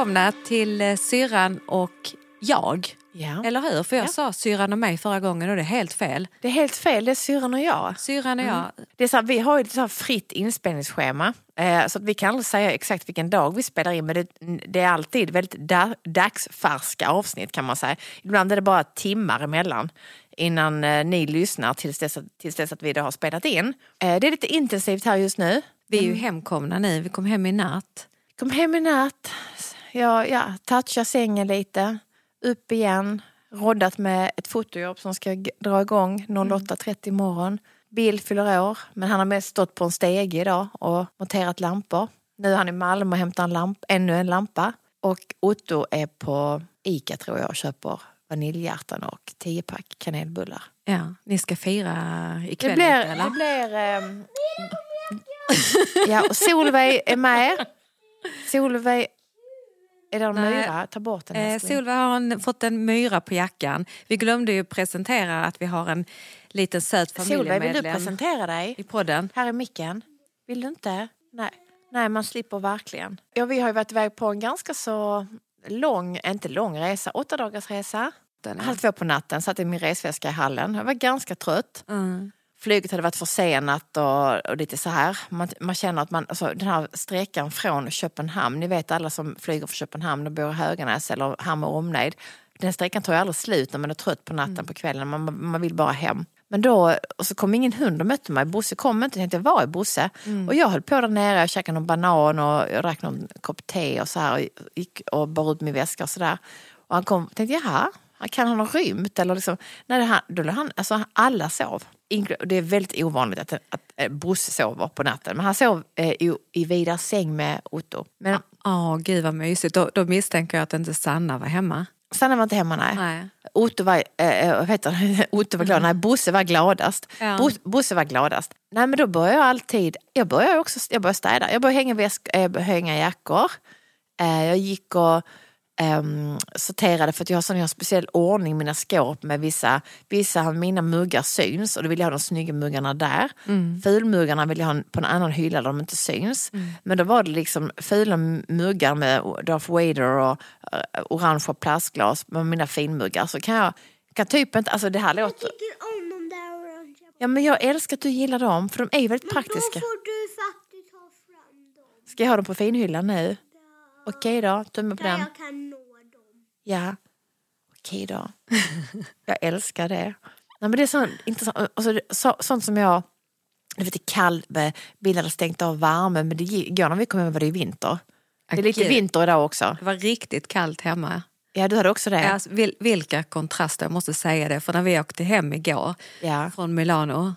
välkomna till eh, Syrran och jag. Ja. Eller hur? För jag Ja. sa syrran och mig förra gången och det är helt fel. Det är helt fel, det är syrran och jag. Syrran och jag, Det är så här, vi har ju ett så fritt inspelningsschema. Eh, så att vi kan aldrig säga exakt vilken dag vi spelar in men det, det är alltid väldigt da, dagsfärska avsnitt kan man säga. Ibland är det bara timmar emellan innan eh, ni lyssnar tills dess, att, tills dess att vi då har spelat in. Eh, det är lite intensivt här just nu. vi är ju hemkomna nu. Vi kom hem i natt. Kom hem i natt, ja, ja, toucha sängen lite, upp igen, roddat med ett fotojobb som ska dra igång 08.30 imorgon. Bill fyller år, men han har mest stått på en stege idag och monterat lampor. Nu är han i Malmö och hämtar en lamp, ännu en lampa. Och Otto är på Ica tror jag och köper vaniljhjärtan och 10 pack kanelbullar. Ja, ni ska fira ikväll Det blir... eller? Det blir ehm, ja, och Solveig är med. Solveig... Är det en Nej. myra? Ta bort den Eh. Solveig har en, fått en myra på jackan. Vi glömde ju presentera att vi har en liten söt Solveig, vill du familjemedlem presentera dig? i podden. Här är micken. Vill du inte? Nej. Nej, man slipper verkligen. Ja, vi har ju varit iväg på en ganska så lång, inte lång resa, åtta dagars resa. Den, Halv två på natten satt i min resväska i hallen. Jag var ganska trött. Mm. Flyget hade varit försenat och, och lite så här. Man, man känner att man, alltså, den här sträckan från Köpenhamn, ni vet alla som flyger från Köpenhamn och bor i Höganäs eller Hammar och omnejd. Den sträckan tar ju aldrig slut när man är trött på natten på kvällen, man, man vill bara hem. Men då, och så kom ingen hund och mötte mig. Bosse kom inte, jag tänkte var är Bosse? Och jag höll på där nere, jag käkade någon banan och jag drack någon kopp te och så här och gick och bar ut min väska och sådär. Och han kom och tänkte, jaha, kan han ha rymt? Eller liksom, det han, då, han, alltså, alla sov. Det är väldigt ovanligt att, att eh, Bosse sover på natten. Men han sov eh, i, i Vidars säng med Otto. Men Åh, gud vad mysigt. Då, då misstänker jag att inte Sanna var hemma. Sanna var inte hemma, nej. Nej. Otto var, vad heter det? Otto var glad, nej Bosse var gladast. Ja. Bo, Bosse var gladast. Nej men då börjar jag alltid, jag börjar också jag börjar städa, jag börjar hänga, väsk, börjar hänga jackor. Eh, jag gick och ehm, sorterade för att jag har sån jag har speciell ordning i mina skåp med vissa, vissa av mina muggar syns och då vill jag ha de snygga muggarna där. Fulmuggarna vill jag ha på en annan hylla där de inte syns. Men då var det liksom fula muggar med Darth Vader och uh, orangea plastglas med mina finmuggar så kan jag kan typ inte, alltså det här låter... tycker om de där orangea. Ja men jag älskar att du gillar dem för de är ju väldigt Men praktiska. då får du faktiskt ha fram dem. Ska jag ha dem på finhyllan nu? Okej då, tumme på Där den. jag kan nå dem. Ja, okej då. jag älskar det. Nej, men det är sånt, intressant. Alltså, så, sånt som jag... Det var lite kallt, bilen hade stängt av värmen men det igår när vi kom hem var det vinter. Det är lite vinter idag också. Det var riktigt kallt hemma. Ja, du hade också det? Alltså, vil, vilka kontraster, jag måste säga det. För när vi åkte hem igår Ja. från Milano,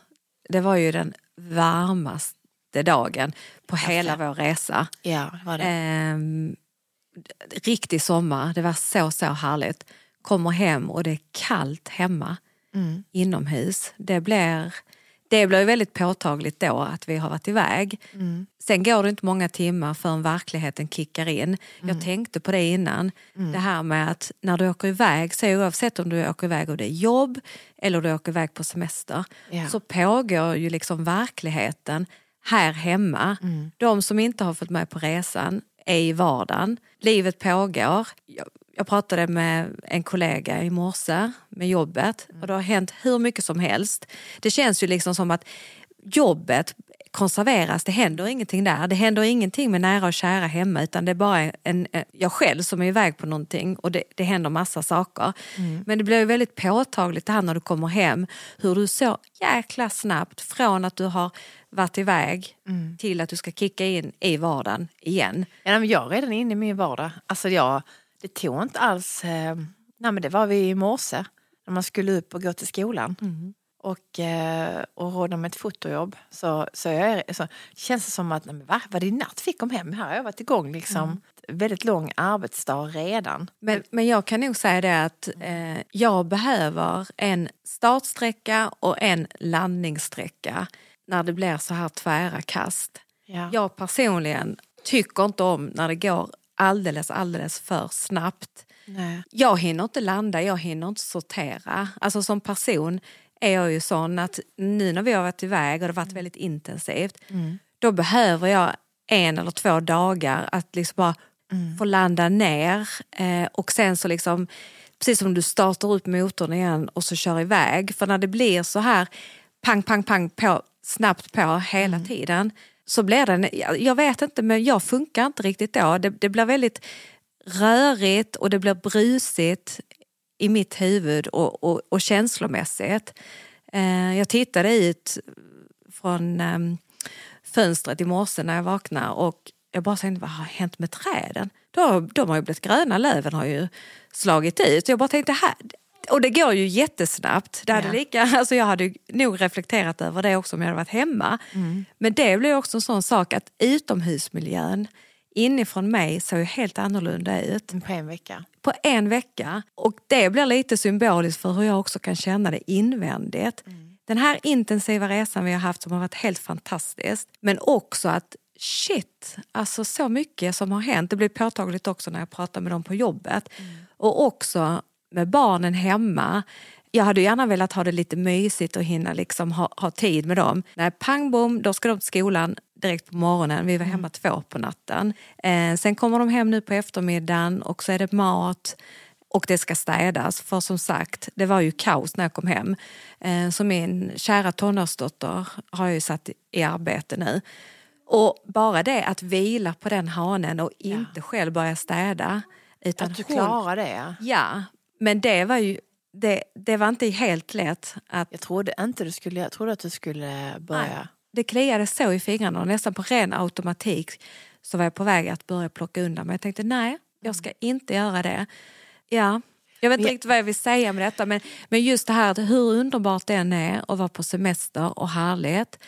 det var ju den varmaste dagen på hela vår resa. Ja, det var det. Ehm, riktig sommar, det var så så härligt. Kommer hem och det är kallt hemma Mm. inomhus. Det blir, det blir väldigt påtagligt då att vi har varit iväg. Mm. Sen går det inte många timmar förrän verkligheten kickar in. Jag Mm. tänkte på det innan. Det här med att när du åker iväg, så oavsett om du åker iväg och det är jobb eller du åker iväg på semester, Ja. så pågår ju liksom verkligheten här hemma. Mm. De som inte har fått med på resan är i vardagen. Livet pågår. Jag, jag pratade med en kollega i morse med jobbet och det har hänt hur mycket som helst. Det känns ju liksom som att jobbet konserveras, det händer ingenting där. Det händer ingenting med nära och kära hemma utan det är bara en, en, jag själv som är iväg på någonting och det, det händer massa saker. Men det blir väldigt påtagligt det här när du kommer hem hur du så jäkla snabbt från att du har varit iväg till att du ska kicka in i vardagen igen. Ja, men jag är redan inne i min vardag. Alltså jag, det tog inte alls... Eh, nej men det var vi i morse när man skulle upp och gå till skolan. Och, eh, och råda med ett fotojobb. Så, så, jag så känns det som att, nej va, var det i natt vi kom hem? Här har jag varit igång liksom. Väldigt lång arbetsdag redan. Men, men jag kan nog säga det att eh, jag behöver en startsträcka och en landningssträcka när det blir så här tvära kast. Ja. Jag personligen tycker inte om när det går alldeles, alldeles för snabbt. Nej. Jag hinner inte landa, jag hinner inte sortera. Alltså som person är jag ju sån att nu när vi har varit iväg och det har varit väldigt intensivt, då behöver jag en eller två dagar att liksom bara få landa ner eh, och sen så liksom, precis som du startar upp motorn igen och så kör iväg. För när det blir så här pang, pang, pang på, snabbt på hela tiden så blir jag- jag vet inte men jag funkar inte riktigt då. Det, det blir väldigt rörigt och det blir brusigt i mitt huvud och, och, och känslomässigt. Eh, jag tittade ut från eh, fönstret i morse när jag vaknade och jag bara tänkte, vad har hänt med träden? De, de har ju blivit gröna, löven har ju slagit ut. Jag bara tänkte, här, och det går ju jättesnabbt. Det hade Ja. lika, alltså jag hade nog reflekterat över det också om jag hade varit hemma. Men det blev också en sån sak att utomhusmiljön inifrån mig såg ju helt annorlunda ut På en vecka. på en vecka. Och det blir lite symboliskt för hur jag också kan känna det invändigt. Den här intensiva resan vi har haft som har varit helt fantastisk. Men också att shit, alltså så mycket som har hänt. Det blir påtagligt också när jag pratar med dem på jobbet. Och också med barnen hemma. Jag hade gärna velat ha det lite mysigt och hinna liksom ha, ha tid med dem. Nej, pang bom, då ska de till skolan direkt på morgonen. Vi var hemma två på natten. Eh, sen kommer de hem nu på eftermiddagen och så är det mat och det ska städas. För som sagt, det var ju kaos när jag kom hem. Eh, så min kära tonårsdotter har jag ju satt i arbete nu. Och bara det att vila på den hanen och inte själv börja städa. Utan Att du hon- klarar det. ja. Ja, men det var ju det, det var inte helt lätt att Jag trodde inte du skulle, jag trodde att du skulle börja. Nej. det kliade så i fingrarna och nästan på ren automatik så var jag på väg att börja plocka undan men jag tänkte nej, jag ska inte göra det. Ja, jag vet inte riktigt vad jag vill säga med detta men, men just det här hur underbart det än är att vara på semester och härligt.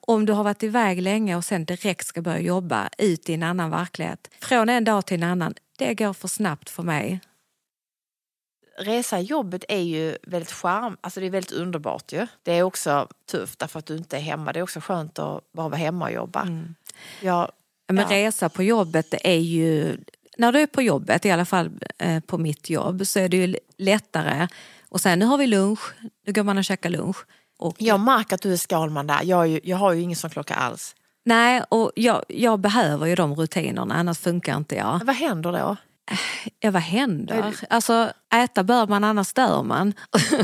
Om du har varit iväg länge och sen direkt ska börja jobba ut i en annan verklighet. Från en dag till en annan, det går för snabbt för mig. Resa i jobbet är ju väldigt charm, alltså det är väldigt underbart ju. Det är också tufft därför att du inte är hemma. Det är också skönt att bara vara hemma och jobba. Jag, Men Ja. resa på jobbet det är ju, när du är på jobbet, i alla fall eh, på mitt jobb, så är det ju lättare. Och sen nu har vi lunch, nu går man och käkar lunch. Och, jag märker att du är Skalman där. Jag, ju, jag har ju ingen sån klocka alls. Nej, och jag, jag behöver ju de rutinerna, annars funkar inte jag. Men vad händer då? Ja, vad händer? Alltså, äta bör man, annars dör man.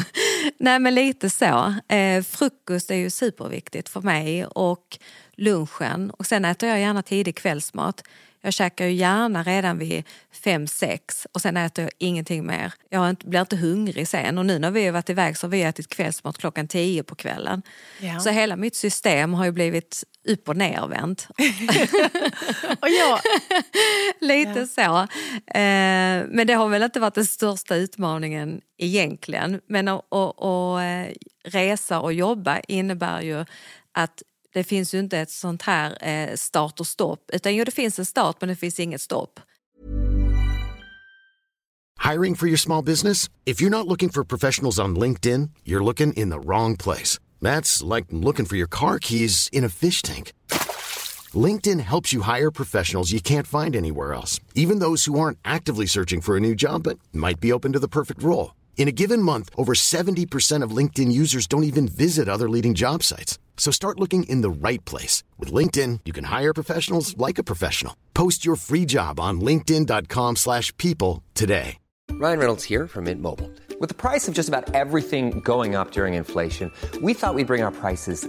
Nej, men lite så. Eh, frukost är ju superviktigt för mig och lunchen. Och sen äter jag gärna tidig kvällsmat. Jag käkar ju gärna redan vid fem sex och sen äter jag ingenting mer. Jag blir inte hungrig sen och nu när vi har varit iväg så har vi ätit kvällsmat klockan tio på kvällen. Ja. Så hela mitt system har ju blivit upp och nervänt. Och jag, Lite så. Eh, men det har väl inte varit den största utmaningen egentligen. Men att, eh, resa och jobba innebär ju att det finns ju inte ett sånt här eh, start och stopp. Utan jo, det finns en start men det finns inget stopp. Hiring for your small business? If you're not looking for professionals on LinkedIn, you're looking in the wrong place. That's like looking for your car keys in a fish tank. LinkedIn helps you hire professionals you can't find anywhere else, even those who aren't actively searching for a new job but might be open to the perfect role. In a given month, over 70% of LinkedIn users don't even visit other leading job sites. So start looking in the right place. With LinkedIn, you can hire professionals like a professional. Post your free job on linkedin.com/people slash people today. Ryan Reynolds here from Mint Mobile. With the price of just about everything going up during inflation, we thought we'd bring our prices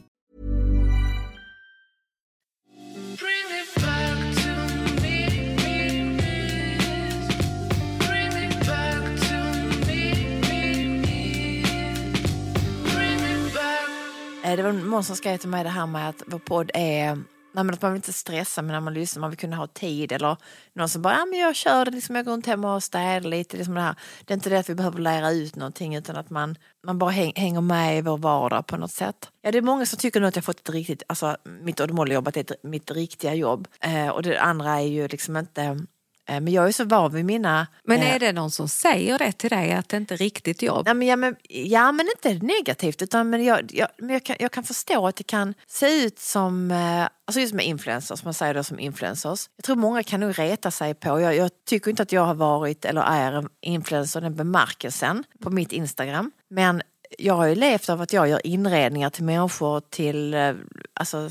Eh, Det som skrev till mig det här med att vår podd är Nej, men att man vill inte stressa men när man lyssnar, man vill kunna ha tid. Eller någon som bara, ja, men jag kör det, liksom, jag går runt hemma och städar lite. Liksom det, här. det är inte det att vi behöver lära ut någonting utan att man, man bara häng, hänger med i vår vardag på något sätt. Ja, det är många som tycker nu att jag fått ett riktigt, alltså mitt Oddemål-jobb, att det är ett, mitt riktiga jobb. Eh, och det andra är ju liksom inte, men jag är så van vid mina... Men eh, är det någon som säger det till dig att det inte är riktigt jobb? Ja men, ja, men, ja, men inte negativt. Utan, men jag, jag, men jag, kan, jag kan förstå att det kan se ut som, eh, alltså just med influencers, man säger det som influencers. Jag tror många kan nog reta sig på, jag, jag tycker inte att jag har varit eller är en influencer den bemärkelsen på mitt Instagram. Men jag har ju levt av att jag gör inredningar till människor till, eh, alltså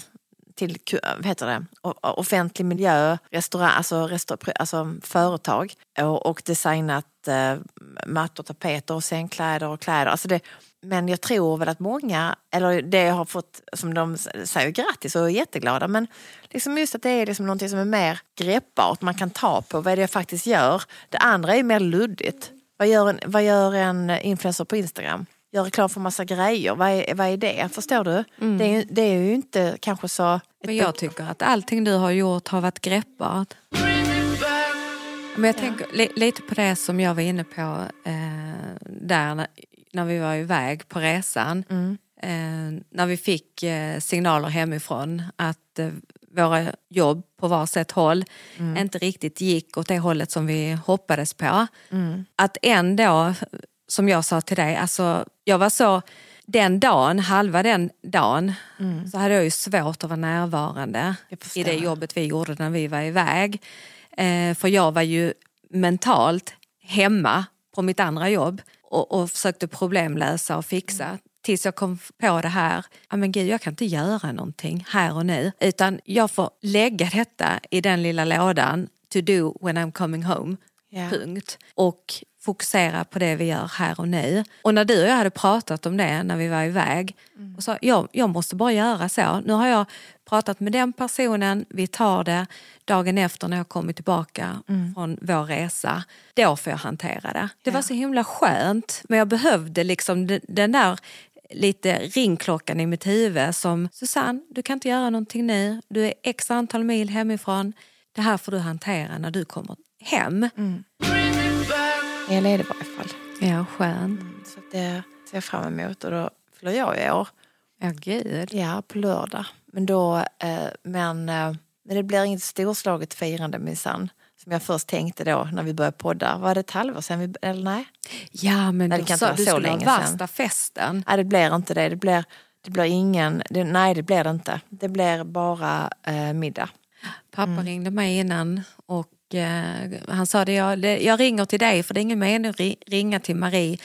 till vad heter det, offentlig miljö, restaurang, alltså, restaur, alltså företag och, och designat eh, mattor, tapeter och sängkläder och kläder. Alltså det, men jag tror väl att många, eller det jag har fått, som de säger grattis och är jätteglada, men liksom just att det är liksom någonting som är mer greppbart, man kan ta på vad är det jag faktiskt gör. Det andra är mer luddigt. Vad gör en, vad gör en influencer på Instagram? Gör reklam för massa grejer, vad är, vad är det? Förstår du? Det, är, det är ju inte kanske så... Men jag tycker att allting du har gjort har varit greppbart. Men jag tänker li, lite på det som jag var inne på eh, där när, när vi var iväg på resan. Eh, när vi fick eh, signaler hemifrån att eh, våra jobb på var sitt håll inte riktigt gick åt det hållet som vi hoppades på. Att ändå, som jag sa till dig, alltså jag var så den dagen, halva den dagen, så hade jag ju svårt att vara närvarande i det jobbet vi gjorde när vi var iväg. Eh, för jag var ju mentalt hemma på mitt andra jobb och, och försökte problemlösa och fixa. Tills jag kom på det här, ja men gud jag kan inte göra någonting här och nu. Utan jag får lägga detta i den lilla lådan to do when I'm coming home. Ja. Punkt. Och fokusera på det vi gör här och nu. Och när du och jag hade pratat om det när vi var iväg och sa jag, jag måste bara göra så. Nu har jag pratat med den personen, vi tar det dagen efter när jag kommer tillbaka från vår resa. Då får jag hantera det. Det var så himla skönt men jag behövde liksom den, den där lite ringklockan i mitt huvud som Susanne, du kan inte göra någonting nu. Du är x antal mil hemifrån. Det här får du hantera när du kommer hem. Jag är ledig i varje fall. Ja, skönt. Så att det ser jag fram emot och då fyller jag i år. Ja, gud. Ja, på lördag. Men då, eh, men, eh, men det blir inget storslaget firande minsann. Som jag först tänkte då när vi började podda. Var det ett halvår sedan? Vi, eller nej? Ja, men Nej, det du kan sa inte du vara så länge värsta sedan. festen. Nej, det blir inte det. Det blir, det blir ingen... Det, nej, det blir det inte. Det blir bara eh, middag. Pappa Mm. ringde mig innan och eh, han sa det jag, jag ringer till dig för det är ingen mening att ri- ringa till Marie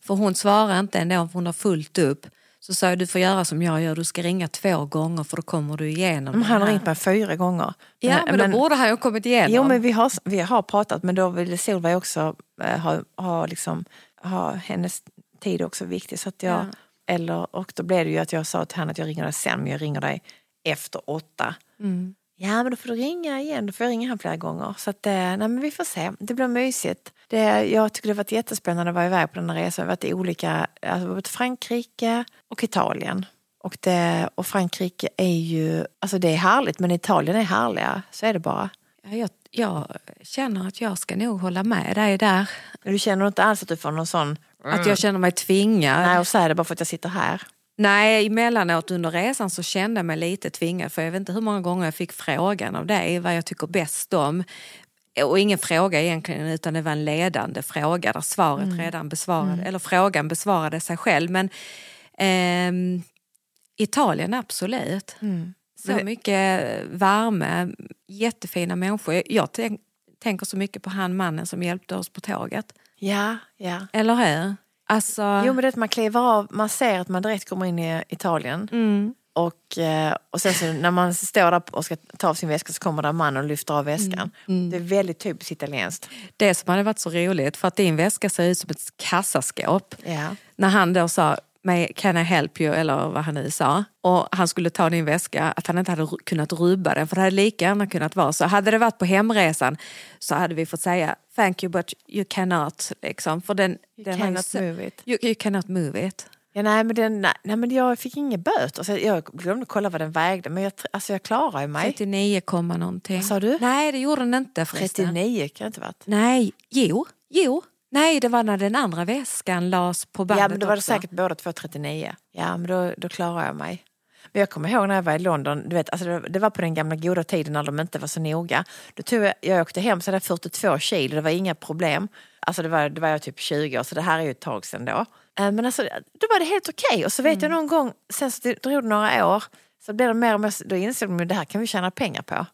för hon svarar inte ändå om hon har fullt upp. Så sa jag du får göra som jag gör, du ska ringa två gånger för då kommer du igenom Men han har här." ringt mig fyra gånger. Ja, men, då borde han ju ha kommit igenom. Jo, men vi har, vi har pratat, men då ville Solveig också eh, ha, ha, liksom, ha hennes tid också viktig. Så att jag, Ja. eller, och då blev det ju att jag sa till henne att jag ringer dig sen, men jag ringer dig efter åtta. Mm. Ja, men då får du ringa igen. Då får jag ringa han flera gånger. Så att, eh, nej, men vi får se. Det blir mysigt. Det, jag tycker det har varit jättespännande att vara iväg på den här resan. Vi har varit i olika, alltså både Frankrike och Italien. Och, det, och Frankrike är ju, alltså det är härligt, men Italien är härligare. Så är det bara. Ja, jag, jag känner att jag ska nog hålla med dig där. Du känner inte alls att du får någon sån... Att jag känner mig tvingad. Nej, och säger det bara för att jag sitter här. Nej, emellanåt under resan så kände jag mig lite tvingad för jag vet inte hur många gånger jag fick frågan av dig vad jag tycker bäst om. Och ingen fråga egentligen utan det var en ledande fråga där svaret redan besvarade, eller frågan besvarade sig själv. Men ehm, Italien absolut. Så Men det- mycket värme, jättefina människor. Jag tänk, tänker så mycket på han mannen som hjälpte oss på tåget. Ja, ja. Eller hur? Alltså, Jo, men det att man kliver av, man ser att man direkt kommer in i Italien. mm, Och, eh, och sen så när man står där och ska ta av sin väska så kommer där en man och lyfter av väskan. Det är väldigt typiskt italienskt. det som hade varit så roligt för att din väska ser ut som ett kassaskåp. Ja. När han då sa "May- can I help you eller vad han nu sa och han skulle ta din väska att han inte hade kunnat rubba den för det hade lika gärna kunnat vara så. Hade det varit på hemresan så hade vi fått säga thank you but you cannot liksom för den, You den har cannot så- move it. You, you cannot move it. Ja, nej, men den, nej, nej, men jag fick inga böter. Så jag glömde kolla vad den vägde, men jag, alltså, jag klarar ju mig. 39, komma någonting. Vad sa du? Nej, det gjorde den inte förresten. 39 kan det inte varit. Nej, jo, jo. Nej, det var när den andra väskan lades på bandet Ja, men då var det också. säkert båda två 39. Ja, men då, då klarar jag mig. Men jag kommer ihåg när jag var i London, du vet, alltså det, var på den gamla goda tiden när de inte var så noga. Då tog jag, jag åkte hem så hade jag 42 kilo, det var inga problem. Alltså det var, det var jag typ 20 år, så det här är ju ett tag sedan då. Eh, Men alltså, då var det helt okej. Och så vet jag någon gång, sen så drog det några år, så blev det mer och mer, då insåg de att det här kan vi tjäna pengar på.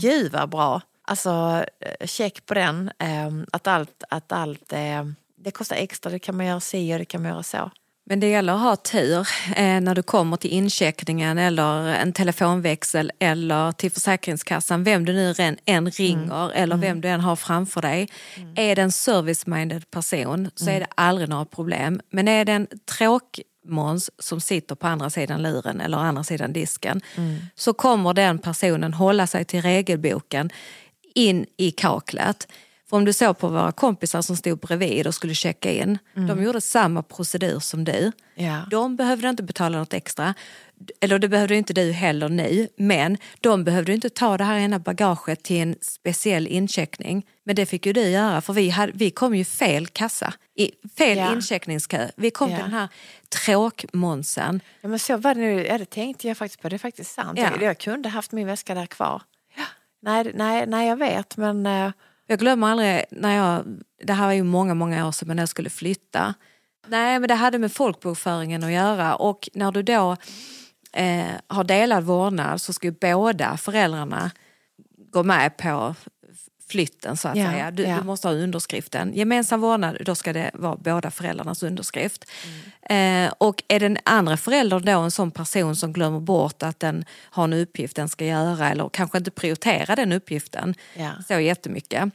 Gud vad bra. Alltså eh, check på den, eh, att allt, att allt eh, det kostar extra, det kan man göra si och det kan man göra så. Men det gäller att ha tur eh, när du kommer till incheckningen eller en telefonväxel eller till Försäkringskassan, vem du nu än, än ringer eller vem du än har framför dig. Är det en service-minded person så är det aldrig några problem. Men är det en tråkmåns som sitter på andra sidan luren eller andra sidan disken så kommer den personen hålla sig till regelboken in i kaklet. För om du såg på våra kompisar som stod bredvid och skulle checka in, de gjorde samma procedur som du. Ja. De behövde inte betala något extra, eller det behövde inte du heller nu, men de behövde inte ta det här ena bagaget till en speciell incheckning. Men det fick ju du göra för vi, hade, vi kom ju fel kassa, i, fel Ja. incheckningskö. Vi kom Ja. till den här tråkmånsen. Ja, men så var det nu, ja, det tänkte jag faktiskt på, det är faktiskt sant. Ja. Jag, jag kunde haft min väska där kvar. Nej, nej, nej, jag vet, men eh, Jag glömmer aldrig när jag, det här var ju många, många år sedan, men när jag skulle flytta. Nej, men det hade med folkbokföringen att göra och när du då eh, har delad vårdnad så ska ju båda föräldrarna gå med på flytten så att Ja, säga. Du, ja. du måste ha underskriften. Gemensam vårdnad, då ska det vara båda föräldrarnas underskrift. Eh, och är den andra föräldern då en sån person som glömmer bort att den har en uppgift den ska göra eller kanske inte prioritera den uppgiften Ja. så jättemycket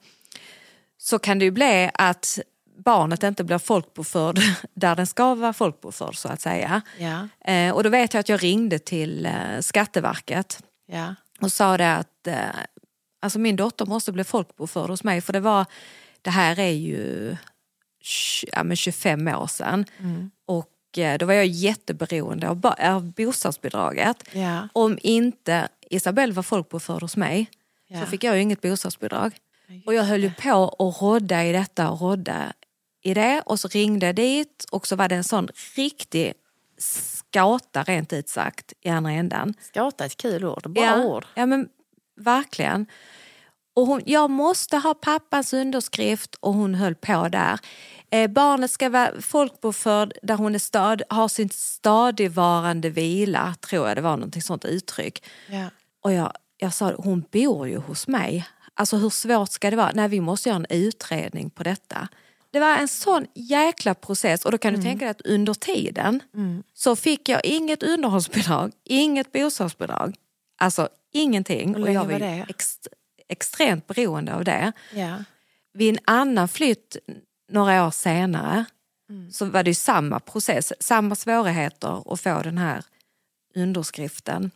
så kan det ju bli att barnet inte blir folkbokförd där den ska vara folkbokförd så att säga. ja, Eh, och då vet jag att jag ringde till eh, Skatteverket ja, och sa det att eh, alltså min dotter måste bli folkbokförd hos mig för det var, det här är ju ja, men 25 år sedan. Eh, då var jag jätteberoende av, av bostadsbidraget. ja. Om inte Isabelle var folkbokförd hos mig så Ja. fick jag ju inget bostadsbidrag. Och jag höll ju på att rodda i detta och rodda i det och så ringde jag dit och så var det en sån riktig skata rent ut sagt i andra ändan. Skata är ett kul ord, bra ja, ord. Ja men verkligen. Och hon, jag måste ha pappans underskrift och hon höll på där. Eh, barnet ska vara folkbokförd där hon är stad, har sin stadigvarande vila, tror jag det var någonting sånt uttryck. Ja. Och jag, jag sa, hon bor ju hos mig. Alltså hur svårt ska det vara? Nej, vi måste göra en utredning på detta. Det var en sån jäkla process och då kan du tänka dig att under tiden så fick jag inget underhållsbidrag, inget bostadsbidrag. Alltså ingenting. Och länge jag var det? Ex, extremt beroende av det. Ja. Vid en annan flytt några år senare Mm. så var det samma process, samma svårigheter att få den här underskriften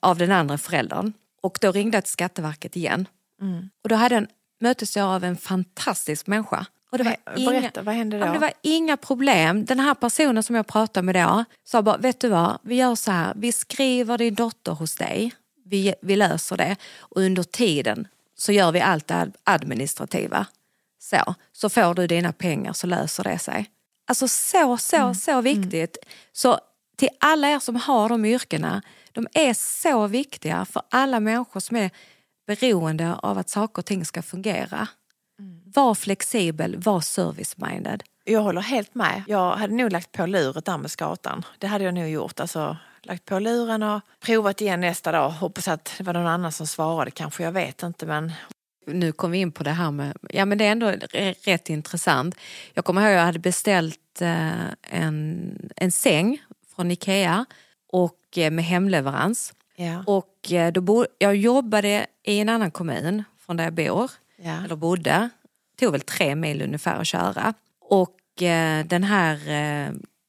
av den andra föräldern. Och då ringde jag till Skatteverket igen. Mm. Och då hade en, möttes jag av en fantastisk människa. Och det var, inga, berätta, vad hände Ja, då? det var inga problem. Den här personen som jag pratade med då sa bara, vet du vad, vi gör så här, vi skriver din dotter hos dig, vi, vi löser det och under tiden så gör vi allt det ad- administrativa. Så, så får du dina pengar så löser det sig. Alltså så, så, så viktigt. Så till alla er som har de yrkena, de är så viktiga för alla människor som är beroende av att saker och ting ska fungera. Var flexibel, var service-minded. Jag håller helt med. Jag hade nog lagt på luret där med skatan. Det hade jag nog gjort. Alltså, lagt på luren och provat igen nästa dag. Hoppas att det var någon annan som svarade kanske. Jag vet inte men nu kom vi in på det här med, ja men det är ändå rätt intressant. Jag kommer ihåg att jag hade beställt eh, en, en säng från Ikea och eh, med hemleverans. ja. Och eh, då bo, jag jobbade i en annan kommun från där jag bor, Ja. eller bodde. Det tog väl tre mil ungefär att köra. Och den här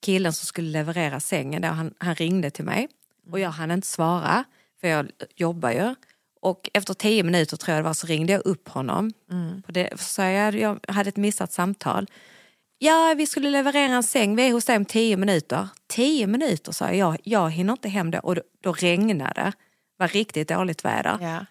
killen som skulle leverera sängen, då, han, han ringde till mig. Och jag hann inte svara, för jag jobbar ju. Och efter tio minuter tror jag det var så ringde jag upp honom. På det, så jag, jag hade ett missat samtal. Ja, vi skulle leverera en säng, vi är hos dig om tio minuter. Tio minuter sa jag, jag, jag hinner inte hem då. Och då, då regnade det. var riktigt dåligt väder. Ja.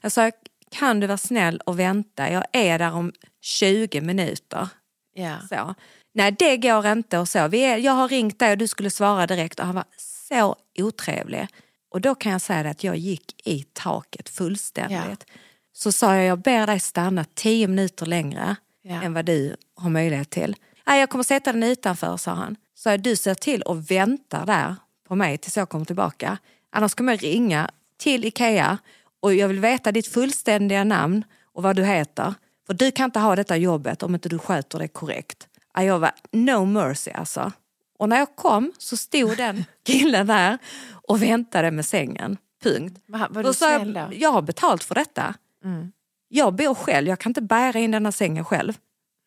Jag sa, kan du vara snäll och vänta? Jag är där om 20 minuter. Ja. Så. Nej, det går inte och så. Vi är, jag har ringt dig och du skulle svara direkt och han var så otrevlig. Och då kan jag säga att jag gick i taket fullständigt. Så sa jag, jag ber dig stanna tio minuter längre Ja. än vad du har möjlighet till. Nej, jag kommer sätta den utanför, sa han. Så du ser till och väntar där på mig tills jag kommer tillbaka. Annars kommer jag ringa till Ikea och jag vill veta ditt fullständiga namn och vad du heter. För du kan inte ha detta jobbet om inte du sköter det korrekt. Ja, Jag var no mercy alltså. Och när jag kom så stod den killen där och väntade med sängen. Punkt. Va- var du snäll jag, jag har betalt för detta. Mm. Jag bor själv, jag kan inte bära in denna sängen själv.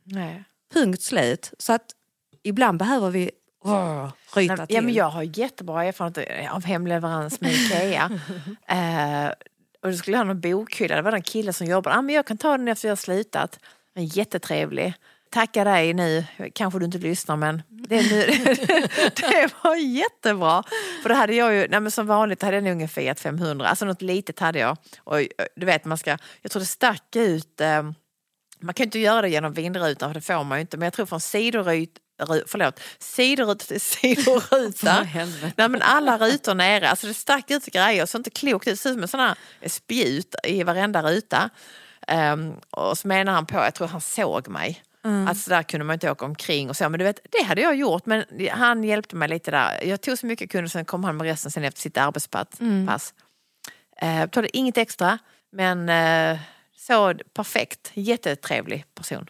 Nej. Punkt slut. Så att ibland behöver vi åh, ryta till. Ja, men jag har jättebra erfarenhet av hemleverans med Ikea. eh, och då skulle jag ha någon bokhylla. Det var en kille som jobbade. Ah, men jag kan ta den efter jag har slutat. En jättetrevlig. Tackar dig nu. Kanske du inte lyssnar men det, nu, det var jättebra. För då hade jag ju, nej men som vanligt hade jag nog en Fiat 500. Alltså något litet hade jag. Och eh, du vet man ska, jag tror det stack ut eh, man kan ju inte göra det genom vindrutan för det får man ju inte. Men jag tror från sidoryt, förlåt, sidoruta till sidoruta. Nej, men alla rutor nere, alltså det stack ut grejer, så inte klokt ut. Det ser ut som en sån här spjut i varenda ruta. Ehm, och så menar han på, jag tror han såg mig. Att så där kunde man inte åka omkring och så. Men du vet, det hade jag gjort. Men han hjälpte mig lite där. Jag tog så mycket jag kunde, sen kom han med resten sen efter sitt arbetspass. Pass. Eh, betalade inget extra, men eh, så perfekt. Jättetrevlig person.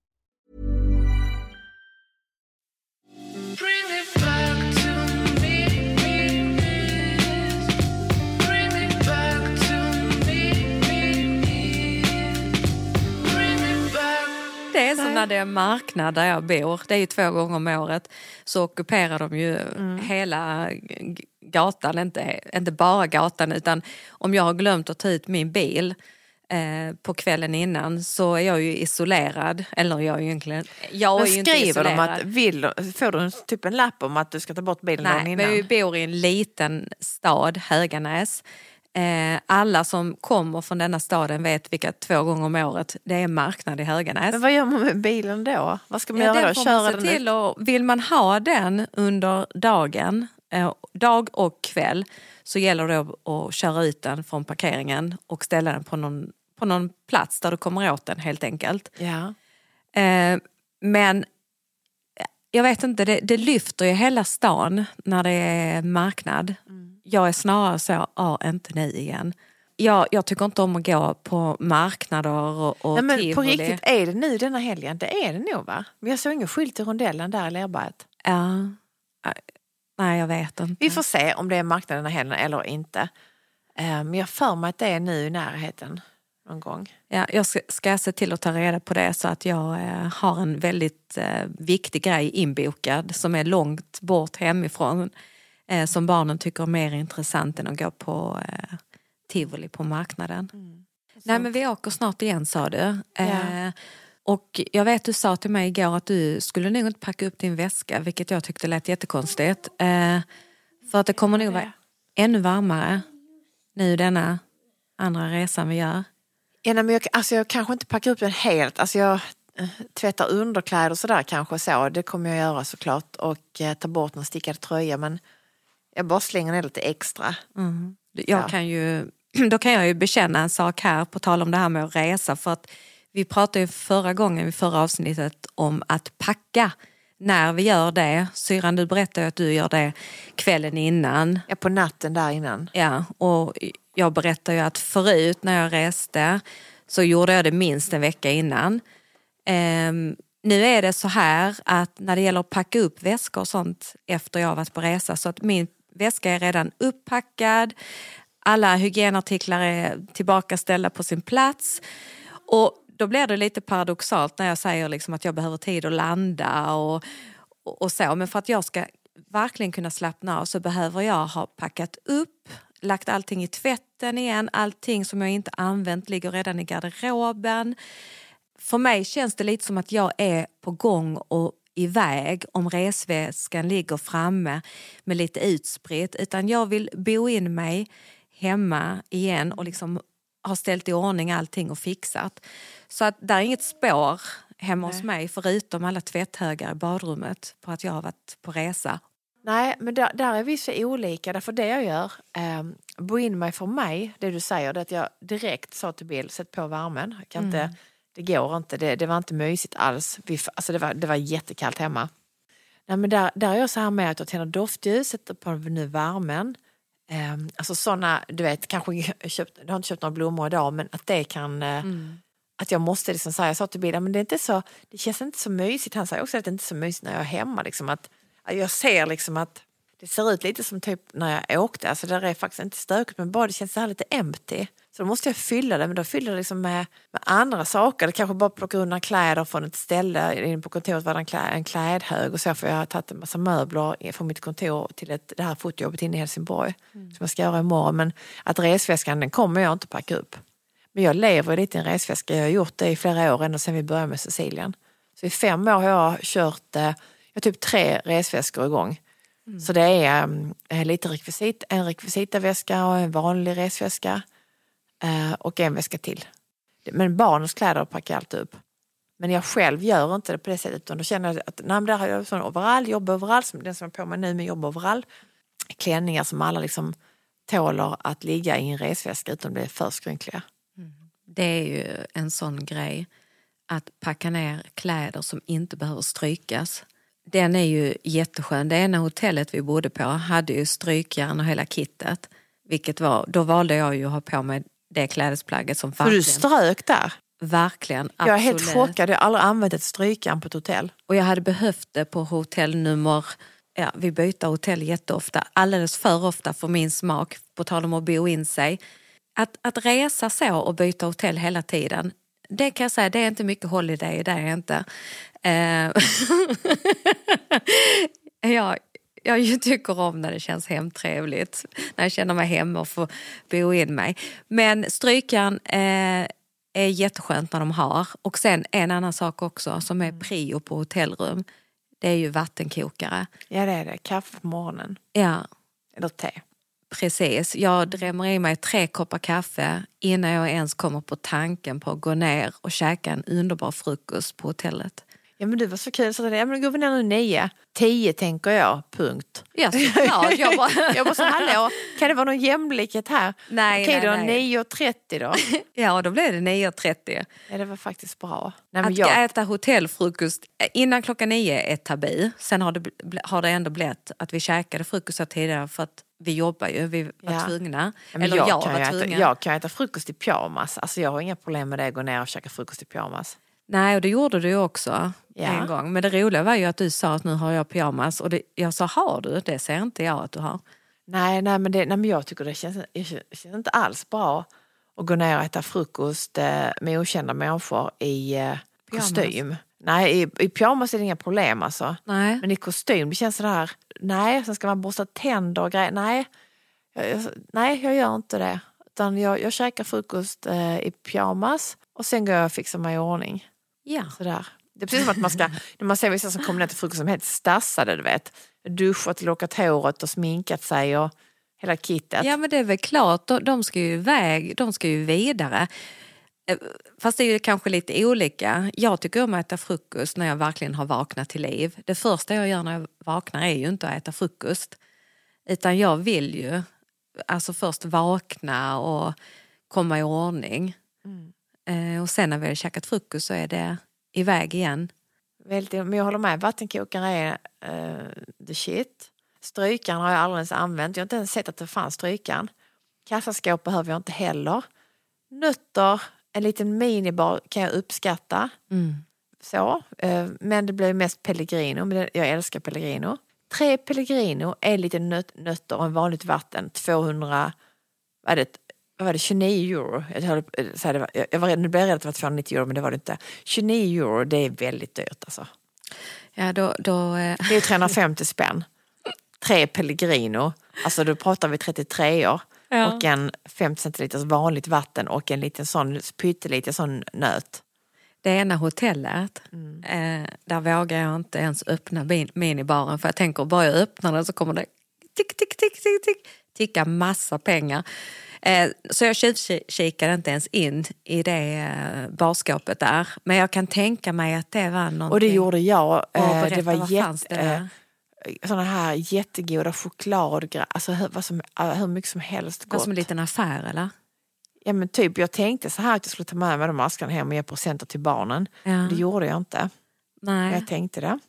Är marknad där jag bor, det är ju två gånger om året, så ockuperar de ju hela g- gatan, inte, inte bara gatan utan om jag har glömt att ta ut min bil eh, på kvällen innan så är jag ju isolerad, eller jag är ju egentligen, jag Men är ju inte skriver de isolerad. att, vill, får du typ en lapp om att du ska ta bort bilen dagen Nej, innan? vi bor i en liten stad, Höganäs. Eh, alla som kommer från denna staden vet vilka två gånger om året det är marknad i Höganäs. Men vad gör man med bilen då? Vad ska man Ja, göra då? Köra den till och vill man ha den under dagen, eh, dag och kväll så gäller det att- köra ut den från parkeringen och ställa den på någon, på någon plats där du kommer åt den helt enkelt. Ja. Eh, men jag vet inte, det, det lyfter ju hela stan när det är marknad. Jag är snarare så, ja inte nu igen. Jag, jag tycker inte om att gå på marknader och, och Nej, men på tivoli. riktigt, är det nu denna helgen? Det är det nog va? Jag såg ingen skylt i rondellen där i Lerberget. Ja. Nej, jag vet inte. Vi får se om det är marknad denna helgen eller inte. Men jag har för mig att det är nu i närheten någon gång. Ja, jag ska, ska se till att ta reda på det så att jag eh, har en väldigt eh, viktig grej inbokad som är långt bort hemifrån. Eh, som barnen tycker är mer intressant än att gå på eh, tivoli på marknaden. Nej men vi åker snart igen sa du. Eh, och jag vet du sa till mig igår att du skulle nog inte packa upp din väska vilket jag tyckte lät jättekonstigt. Eh, för att det kommer nog vara ännu varmare nu denna andra resan vi gör. Ja, nej, men jag, alltså jag kanske inte packar upp den helt. Alltså jag eh, tvättar underkläder och sådär kanske så. Det kommer jag göra såklart. Och eh, ta bort någon stickad tröja. Men jag bara slänger ner lite extra. Jag Ja. kan ju, då kan jag ju bekänna en sak här på tal om det här med att resa. För att vi pratade ju förra gången i förra avsnittet om att packa när vi gör det. Syran du berättade att du gör det kvällen innan. Ja, på natten där innan. Ja, och jag berättade ju att förut när jag reste så gjorde jag det minst en vecka innan. Ehm, nu är det så här att när det gäller att packa upp väskor och sånt efter jag har varit på resa så att min väska är redan upppackad. Alla hygienartiklar är tillbakaställda på sin plats. Och då blir det lite paradoxalt när jag säger liksom att jag behöver tid att landa och, och, och så. Men för att jag ska verkligen kunna slappna av så behöver jag ha packat upp, lagt allting i tvätten igen, allting som jag inte använt ligger redan i garderoben. För mig känns det lite som att jag är på gång och iväg om resväskan ligger framme med lite utspritt. Utan jag vill bo in mig hemma igen och liksom ha ställt i ordning allting och fixat. Så att där är inget spår hemma hos mig förutom alla tvätthögar i badrummet på att jag har varit på resa. Nej, men där, där är vi så olika. Därför det jag gör, eh, bo in mig för mig, det du säger, det att jag direkt sa till Bill, sätt på värmen. Jag kan inte, det går inte, det, det var inte mysigt alls. Vi, alltså det, var, det var jättekallt hemma. Nej, men där, där är jag så här med att jag tänder doftljus, sätter på nu värmen. Eh, alltså sådana, du vet, kanske köpt, jag har inte köpt några blommor idag, men att det kan eh, att jag måste liksom säga, jag sa till Bill, men det, är inte så, det känns inte så mysigt. Han säger också att det inte är så mysigt när jag är hemma. Liksom, att, att jag ser liksom att det ser ut lite som typ när jag åkte. Alltså där är faktiskt inte stökigt men bara det känns så här lite empty. Så då måste jag fylla det, men då fyller jag liksom med, med andra saker. Det kanske bara plocka undan kläder från ett ställe. Inne på kontoret var det en, klä, en klädhög och så för jag har tagit en massa möbler från mitt kontor till ett, det här fotojobbet inne i Helsingborg. Som jag ska göra imorgon. Men att resväskan den kommer jag inte packa upp. Men jag lever lite i en resväska. Jag har gjort det i flera år, ända sedan vi började med Sicilien. Så i fem år har jag kört eh, jag har typ tre resväskor igång. Så det är eh, lite rekvisit, en rekvisitaväska och en vanlig resväska. Eh, och en väska till. Men barnens kläder packar jag alltid upp. Men jag själv gör inte det på det sättet. Utan då känner jag att nej, där har jag sån overall, jobboverall, som den som jag har på mig nu med jobboverall. Klänningar som alla liksom tålar att ligga i en resväska utan att bli för skrynkliga. Mm. Det är ju en sån grej att packa ner kläder som inte behöver strykas. Den är ju jätteskön. Det ena hotellet vi bodde på hade ju strykjärn och hela kittet. Vilket var, då valde jag ju att ha på mig det klädesplagget som För du strök där? verkligen Jag är helt absolut. chockad, jag har aldrig använt ett strykjärn på ett hotell. Och jag hade behövt det på hotell nummer, ja vi byter hotell jätteofta, alldeles för ofta för min smak, på tal om att bo in sig. Att, att resa så och byta hotell hela tiden, det kan jag säga, det är inte mycket holiday, det är det inte. Eh, jag, jag tycker om när det känns hemtrevligt, när jag känner mig hemma och får bo in mig. Men strykjärn eh, är jätteskönt när de har. Och sen en annan sak också som är prio på hotellrum, det är ju vattenkokare. Ja det är det, kaffe på morgonen. Ja, Eller te. precis. Jag drämmer i mig tre koppar kaffe innan jag ens kommer på tanken på att gå ner och käka en underbar frukost på hotellet. Ja men du var så kul, så det, ja, men då går vi ner nu nio. Tio tänker jag, punkt. Ja, såklart. Jag bara... jag bara så, hallå, kan det vara någon jämlikhet här? Nej, Okej nej, då, nej. 9.30 då. Ja, då blev det 9.30. Ja det var faktiskt bra. Nej, Att jag, äta hotellfrukost innan klockan nio är tabu. Sen har det, har det ändå blivit att vi käkade frukost här tidigare för att vi jobbar ju, vi var Ja. tvungna. Men Eller jag, jag, kan var ju äta, tvungen. jag kan äta frukost i pyjamas. Alltså jag har inga problem med det, att gå ner och käka frukost i pyjamas. Nej, och det gjorde du också Ja. en gång. Men det roliga var ju att du sa att nu har jag pyjamas och det, jag sa har du? Det ser inte jag att du har. Nej, nej, men, det, nej men jag tycker det känns, det känns inte alls bra att gå ner och äta frukost eh, med okända människor i eh, kostym. Nej, i, i pyjamas är det inga problem alltså. Nej. Men i kostym, det känns sådär, nej, sen ska man borsta tänder och grejer. Nej, jag, jag, nej, jag gör inte det. Utan jag, jag käkar frukost eh, i pyjamas och sen går jag och fixar mig i ordning. Ja. Sådär. Det är precis som att man ska, när man ser vissa som kommer ner till frukost som är helt stassade, du vet. Duschat, lockat håret och sminkat sig och hela kittet. ja, men det är väl klart. De, de ska ju iväg, de ska ju vidare. Eh, Fast det är ju kanske lite olika. Jag tycker om att äta frukost när jag verkligen har vaknat till liv. Det första jag gör när jag vaknar är ju inte att äta frukost. Utan jag vill ju alltså först vakna och komma i ordning. Eh, och sen när vi har käkat frukost så är det iväg igen. Väldigt, men jag håller med, vattenkokare är eh, the shit. Strykaren har jag aldrig ens använt. Jag har inte ens sett att det fanns strykaren. Kassaskåp behöver jag inte heller. Nötter, en liten minibar kan jag uppskatta. Så, eh, men det blir mest Pellegrino. Men jag älskar Pellegrino. Tre Pellegrino, en liten nöt, nötter och en vanligt vatten. 200, vad är det, vad var det, 29 euro. Jag, höll, eh, så här, det var, jag, var nu blev jag rädd att det var 290 euro men det var det inte. 29 euro, det är väldigt dyrt alltså. Ja, då, då, eh, Det är 350 spänn. Tre Pellegrino, alltså då pratar vi 33 år. Ja. Och en 50 centiliters vanligt vatten och en liten sån pytteliten sån nöt. det ena hotellet, Mm. eh, där vågar jag inte ens öppna min, minibaren för jag tänker bara jag öppnar den så kommer det tick, tick, tick, tick, tick, ticka massa pengar. Eh, så jag tjuvkikade inte ens in i det eh, barskåpet där. Men jag kan tänka mig att det var någonting. Och det gjorde jag. Och Eh, berätta, det var vad det jätte, eh, såna här jättegoda chokladgrejer. Alltså hur, vad som, hur mycket som helst Det gott. som en liten affär eller? Ja men typ, jag tänkte så här att jag skulle ta med mig de askarna hem och ge presenter till barnen. Ja. Det gjorde jag inte. Nej. Jag tänkte det.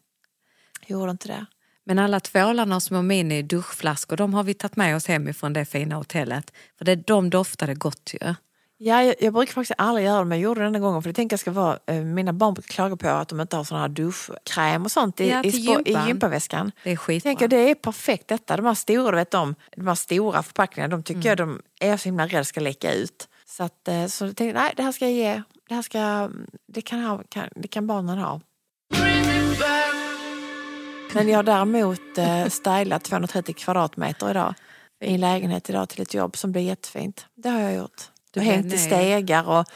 Jag gjorde inte det. Men alla tvålarna och små mini duschflaskor de har vi tagit med oss hemifrån det fina hotellet. För det, de doftade gott ju. Ja, jag, jag brukar faktiskt aldrig göra det men jag gjorde det den gången för det tänker jag ska vara, eh, mina barn brukar klaga på att de inte har sån här duschkräm och sånt i, Ja, i, spå- i gympan. gympaväskan. Det är skitbra. tänker det är perfekt detta, de här stora, du vet de, de här stora förpackningarna, de tycker Mm. jag de är så himla rädda ska läcka ut. Så, att, eh, så jag tänkte nej det här ska jag ge, det här ska, det kan, ha, kan, det kan barnen ha. Men jag har däremot eh, stylat 230 kvadratmeter idag i en lägenhet idag till ett jobb som blir jättefint. Det har jag gjort. Du har hängt i stegar och,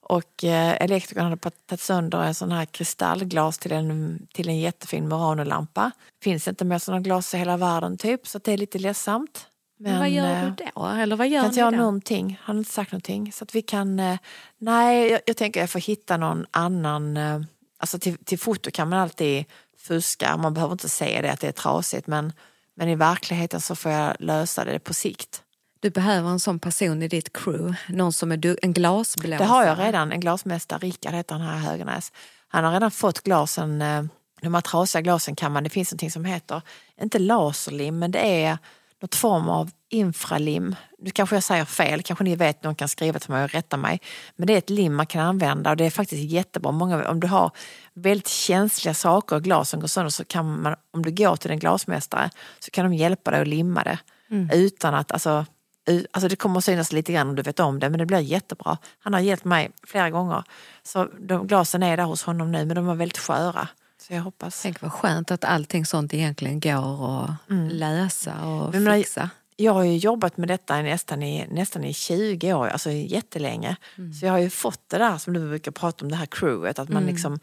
och eh, elektrikern hade tagit sönder en sån här kristallglas till en, till en jättefin Murano-lampa. Finns inte mer sådana glas i hela världen typ så det är lite ledsamt. Men, vad gör eh, du då? Eller vad gör kan inte göra någonting. Han har inte sagt någonting. Så att vi kan... eh, Nej, jag, jag tänker jag får hitta någon annan... Alltså till, till foto kan man alltid fuska. Man behöver inte se det att det är trasigt. Men, men i verkligheten så får jag lösa det på sikt. Du behöver en sån person i ditt crew. Någon som är du- en glasblåsare. Det har jag redan. En glasmästare, Rickard heter han här i Höganäs. Han har redan fått glasen, eh, de här trasiga glasen kan man, det finns någonting som heter, inte laserlim, men det är något form av infralim. Nu kanske jag säger fel, kanske ni vet, någon kan skriva till mig och rätta mig. Men det är ett lim man kan använda och det är faktiskt jättebra. Många, om du har väldigt känsliga saker och glasen går sönder så kan man, om du går till en glasmästare så kan de hjälpa dig att limma det. Utan att, alltså, alltså det kommer att synas lite grann om du vet om det men det blir jättebra. Han har hjälpt mig flera gånger. Så de, glasen är där hos honom nu men de är väldigt sköra. Så jag hoppas. Tänk vad skönt att allting sånt egentligen går att lösa och Mm. Men jag- fixa. Jag har ju jobbat med detta nästan i, nästan i 20 år, alltså jättelänge. Så jag har ju fått det där som du brukar prata om, det här crewet. Att man, liksom,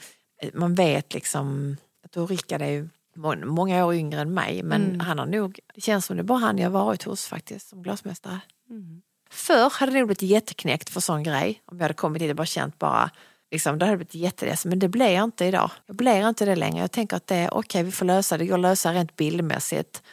man vet liksom, att då Rickard är ju må- många år yngre än mig men han har nog, det känns som det är bara han jag varit hos faktiskt som glasmästare. Förr hade det nog blivit jätteknäckt för sån grej. Om jag hade kommit dit och bara känt bara, liksom, det hade blivit jätteledsen. Men det blir jag inte idag. Jag blir inte det längre. Jag tänker att det är okej, vi får lösa det. Det går att lösa rent bildmässigt.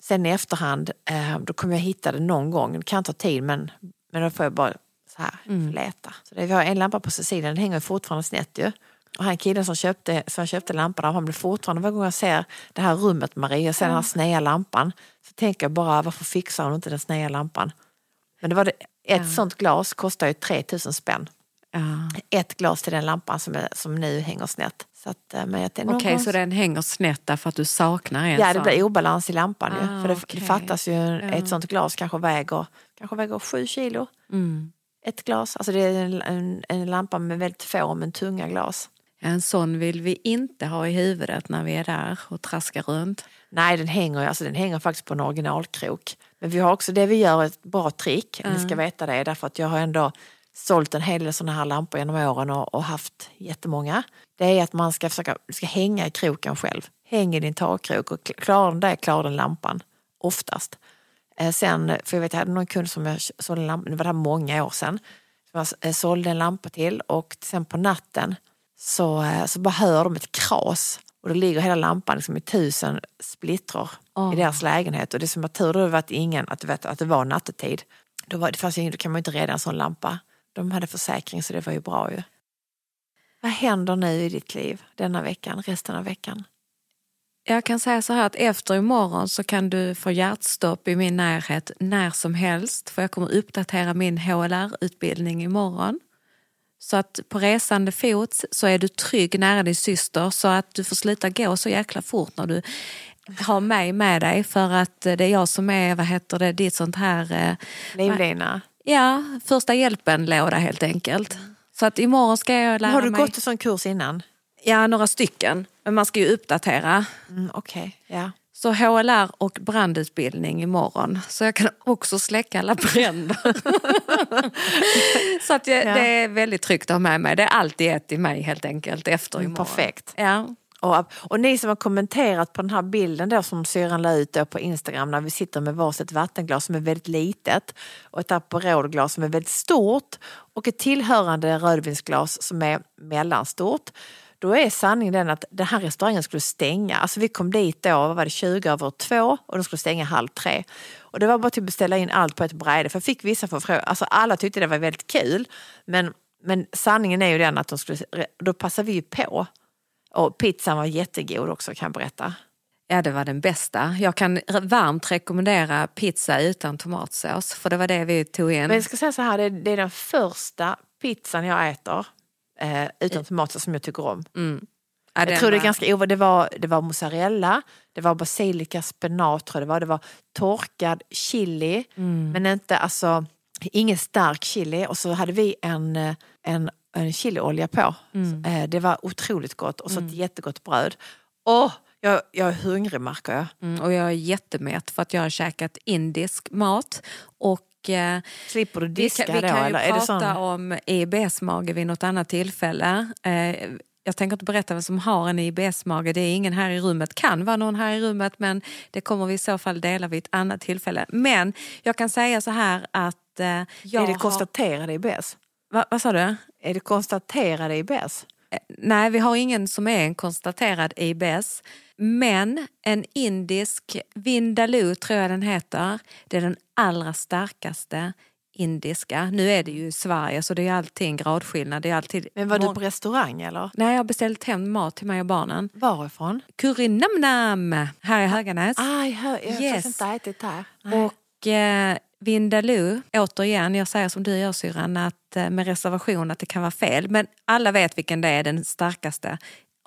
Sen i efterhand, eh, då kommer jag hitta det någon gång. Det kan ta tid men, men då får jag bara så här leta. Så det, vi har en lampa på Cecilia, den hänger fortfarande snett ju. Och han killen som köpte, som köpte lampan han blir fortfarande, varje gång jag ser det här rummet Maria, ser den här sneda lampan, så tänker jag bara varför fixar hon inte den sneda lampan? Men det var det, ett sånt glas kostar ju 3000 spänn. Ett glas till den lampan som, är, som nu hänger snett. Så att, eh, men jag tänkte, någon Okej, gång- så den hänger snett därför att du saknar en Ja, det blir obalans i lampan ju. Ah, För det, okej. det fattas ju, Ja. ett sånt glas kanske väger, kanske väger sju kilo. Mm. Ett glas, alltså det är en, en, en lampa med väldigt få men tunga glas. En sån vill vi inte ha i huvudet när vi är där och traskar runt. Nej, den hänger, alltså, den hänger faktiskt på en originalkrok. Men vi har också det vi gör ett bra trick, ni ska veta det, därför att jag har ändå sålt en hel del sådana här lampor genom åren och, och haft jättemånga. Det är att man ska försöka ska hänga i kroken själv. Häng i din takkrok och klarar den det klarar den lampan. Oftast. Eh, sen, för jag vet jag hade någon kund som jag sålde en lampa, det var det här många år sedan. Som jag eh, sålde en lampa till och sen på natten så, eh, så bara hör de ett kras. Och då ligger hela lampan liksom i tusen splittror i deras lägenhet. Och det som att tur då var att ingen, att, vet, att det var nattetid. Då, var, det fanns ju då kan man ju inte rädda en sån lampa. De hade försäkring så det var ju bra ju. Vad händer nu i ditt liv denna veckan, resten av veckan? Jag kan säga så här att efter imorgon så kan du få hjärtstopp i min närhet när som helst. För jag kommer uppdatera min HLR-utbildning imorgon. Så att på resande fot så är du trygg nära din syster så att du får sluta gå så jäkla fort när du har mig med dig för att det är jag som är, vad heter det, ditt sånt här... eh, Livlina. Ja, första hjälpen-låda helt enkelt. Så att imorgon ska jag lära Har du mig... gått en sån kurs innan? Ja, några stycken. Men man ska ju uppdatera. Mm, Okej, ja. Så HLR och brandutbildning imorgon. Så jag kan också släcka alla bränder. så att jag, Ja. det är väldigt tryggt att ha med mig. Det är alltid ett i mig helt enkelt efter Mm, imorgon. perfekt. Ja. Och, och ni som har kommenterat på den här bilden då som syrran la ut på Instagram när vi sitter med varsitt vattenglas som är väldigt litet och ett Aperolglas som är väldigt stort och ett tillhörande rödvinsglas som är mellanstort. Då är sanningen den att den här restaurangen skulle stänga. Alltså vi kom dit då, vad var det, 20 över två och de skulle stänga halv tre. Och det var bara till att beställa in allt på ett bräde för jag fick vissa förfrågningar. Alltså alla tyckte det var väldigt kul. Men, men sanningen är ju den att de skulle, då passade vi ju på. Och pizzan var jättegod också kan jag berätta. ja, det var den bästa. Jag kan varmt rekommendera pizza utan tomatsås. För det var det vi tog in. Men jag ska säga så här, det, det är den första pizzan jag äter eh, utan tomater som jag tycker om. Ja, Jag tror det är ganska ovanligt. Det var, det var mozzarella, det var basilika, spenat tror jag det var. Det var torkad chili, Mm. men inte alltså ingen stark chili. Och så hade vi en, eh, en, en chiliolja på. Mm. Eh, Det var otroligt gott och så ett jättegott bröd. Åh, jag, jag är hungrig märker jag. Mm, och jag är jättemätt för att jag har käkat indisk mat. Och eh, Slipper du vi diska kan, vi då? kan ju eller? Prata om IBS-mage vid något annat tillfälle. Eh, jag tänker inte berätta vem som har en IBS-mage. Det är ingen här i rummet. Kan vara någon här i rummet men det kommer vi i så fall dela vid ett annat tillfälle. Men jag kan säga så här att eh, jag är det har... konstaterad IBS? Va, vad sa du? Är det konstaterad IBS? Nej, vi har ingen som är en konstaterad IBS. Men en indisk Vindaloo tror jag den heter. Det är den allra starkaste indiska. Nu är det ju i Sverige så det är allting gradskillnad. Det är alltid Men var du på restaurang eller? Nej, jag har beställt hem mat till mig och barnen. Varifrån? Currynamnam här i Höganäs. Ah, jag har jag Yes. inte ätit där. Och eh, Vindaloo, återigen, jag säger som du gör syrran, att eh, med reservation att det kan vara fel. Men alla vet vilken det är, den starkaste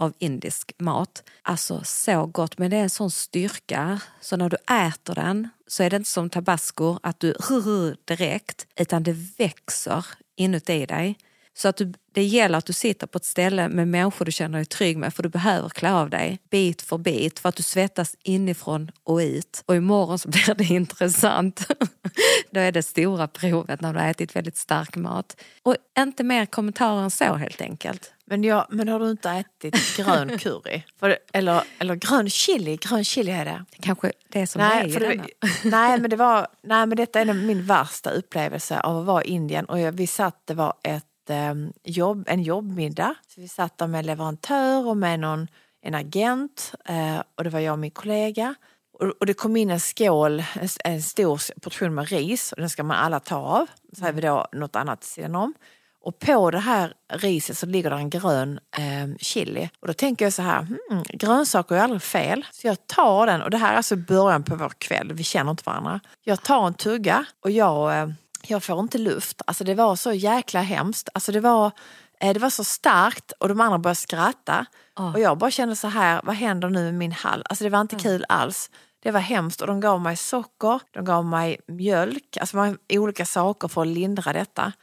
av indisk mat. Alltså så gott, men det är en sån styrka så när du äter den så är det inte som tabasco att du direkt, utan det växer inuti dig. Så att du, det gäller att du sitter på ett ställe med människor du känner dig trygg med för du behöver klä av dig bit för bit för att du svettas inifrån och ut. Och imorgon så blir det intressant. Då är det stora provet när du har ätit väldigt stark mat. Och inte mer kommentarer än så helt enkelt. Men, jag, men har du inte ätit grön curry? För, eller, eller grön chili? Grön chili är det. Kanske det som det är Nej, i för det, denna. nej, men det var, nej, men detta är min värsta upplevelse av att vara i Indien. Och jag, vi satt, det var ett, Ehm, jobb, en jobbmiddag. Så vi satt där med en leverantör och med någon, en agent. Eh, och det var jag och min kollega. Och, och det kom in en skål, en, en stor portion med ris. Och den ska man alla ta av. Så har vi då något annat sidan om. Och på det här riset så ligger det en grön eh, chili. Och då tänker jag så här, hmm, grönsaker är aldrig fel. Så jag tar den, och det här är alltså början på vår kväll, vi känner inte varandra. Jag tar en tugga och jag, eh, jag får inte luft. Alltså det var så jäkla hemskt. Alltså det var, eh, det var så starkt och de andra började skratta. Och jag bara kände så här, vad händer nu med min hall? Alltså det var inte kul alls. Det var hemskt och de gav mig socker, de gav mig mjölk, alltså olika saker för att lindra detta.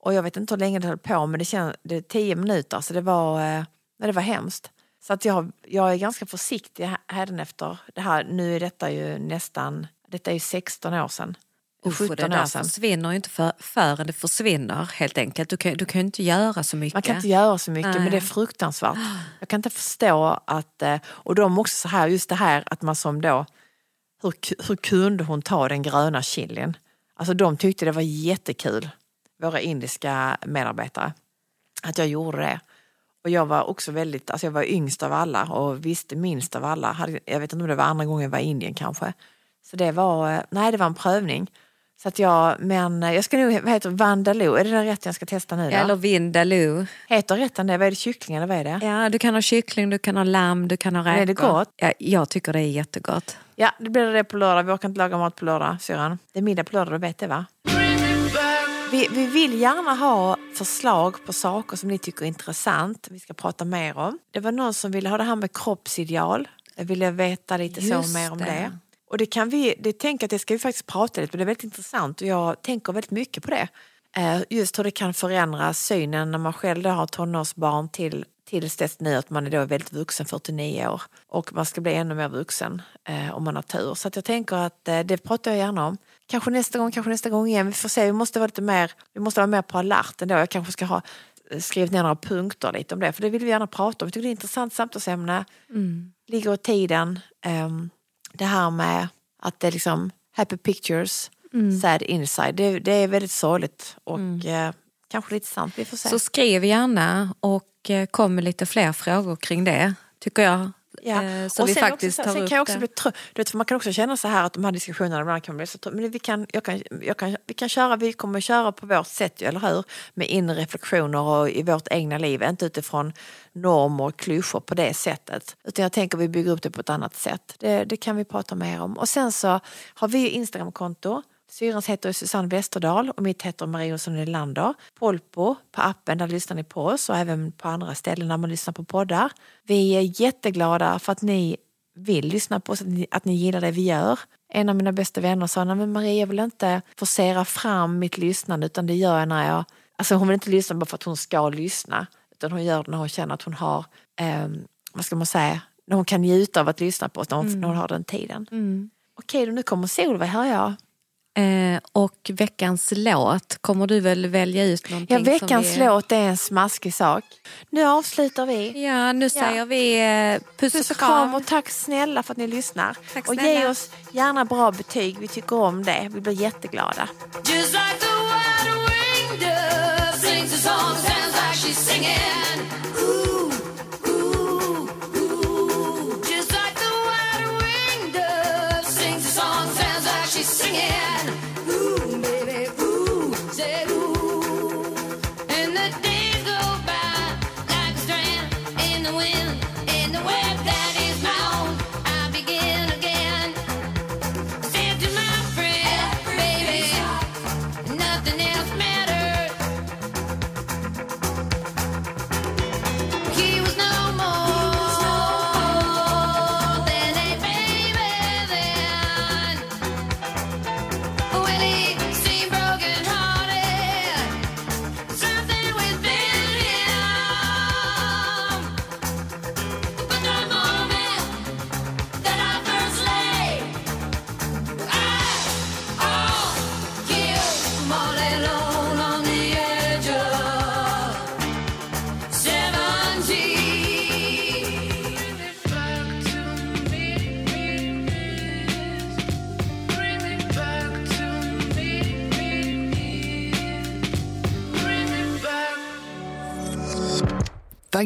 Och jag vet inte hur länge det höll på men det kändes tio minuter så det var, eh, Nej, det var hemskt. Så att jag, jag är ganska försiktig hädanefter. Det här, nu är detta ju nästan, detta är ju 16 år sedan. Usch, och 17 det där försvinner ju inte för, förrän det försvinner helt enkelt. Du kan, du kan inte göra så mycket. Man kan inte göra så mycket, men Nej. det är fruktansvärt. Jag kan inte förstå att, eh, och de också så här, just det här att man som då, hur, hur kunde hon ta den gröna chilin? Alltså de tyckte det var jättekul, våra indiska medarbetare, att jag gjorde det. Och jag var också väldigt, alltså jag var yngst av alla och visste minst av alla. Jag vet inte om det var andra gången jag var i Indien kanske. Så det var, eh, nej det var en prövning. Så att jag, men jag ska nog, vad heter Vandaloo, är det den rätten jag ska testa nu då? Eller vindaloo. Heter rätten det? Vad är det, kyckling eller vad är det? Ja, du kan ha kyckling, du kan ha lamm, du kan ha räkor. är det gott? Ja, jag tycker det är jättegott. Ja, det blir det på lördag. Vi orkar inte laga mat på lördag, syrran. Det är middag på lördag, du vet det va? Vi, vi vill gärna ha förslag på saker som ni tycker är intressant. Vi ska prata mer om. Det var någon som ville ha det här med kroppsideal. Jag ville veta lite Just så mer om det. det. Och det kan vi, det tänker att det ska vi faktiskt prata lite om. Det är väldigt intressant och jag tänker väldigt mycket på det. Eh, Just hur det kan förändra synen när man själv då har tonårsbarn till tills dess nu att man är då väldigt vuxen, 49 år. Och man ska bli ännu mer vuxen eh, om man har tur. Så jag tänker att eh, det pratar jag gärna om. Kanske nästa gång, kanske nästa gång igen. Vi får se, vi måste vara lite mer, vi måste vara mer på alerten då. Jag kanske ska ha eh, skrivit ner några punkter lite om det. För det vill vi gärna prata om. Vi tycker det är ett intressant samtalsämne. Ligger i tiden. Ehm, det här med att det är liksom happy pictures, sad inside. Det, det är väldigt sorgligt och eh, kanske lite sant. Vi får se. Så skriv gärna och eh, kom med lite fler frågor kring det, tycker jag. Ja. Eh, Så och vi sen faktiskt också, tar sen kan jag också det. bli trött. Du vet, för man kan också känna så här att de här diskussionerna ibland kan bli så trött. Men vi kan, jag kan, jag kan, vi kan köra, vi kommer köra på vårt sätt, eller hur? Med inre reflektioner och i vårt egna liv, inte utifrån normer och klyschor på det sättet. Utan jag tänker vi bygger upp det på ett annat sätt. Det, det kan vi prata mer om. Och sen så har vi Instagramkonto. Syrans heter Susanne Westerdahl och mitt heter Marie Olsson Nylander. Polpo på appen, där lyssnar ni på oss och även på andra ställen där man lyssnar på poddar. Vi är jätteglada för att ni vill lyssna på oss, att ni, att ni gillar det vi gör. En av mina bästa vänner sa, nej men Marie jag vill inte forcera fram mitt lyssnande utan det gör jag när jag, alltså hon vill inte lyssna bara för att hon ska lyssna. Utan hon gör det när hon känner att hon har, ehm, vad ska man säga, när hon kan njuta av att lyssna på oss, när hon, när hon har den tiden. Okej, då nu kommer Solveig, hör jag. Eh, och veckans låt, kommer du väl välja ut någonting? Ja, veckans som vi... låt är en smaskig sak. Nu avslutar vi. Ja, nu säger vi eh, puss, Puss och kram och tack snälla för att ni lyssnar. Tack och ge snälla. oss gärna bra betyg, vi tycker om det. Vi blir jätteglada. Just like the dove sings a song, sounds like she's singing.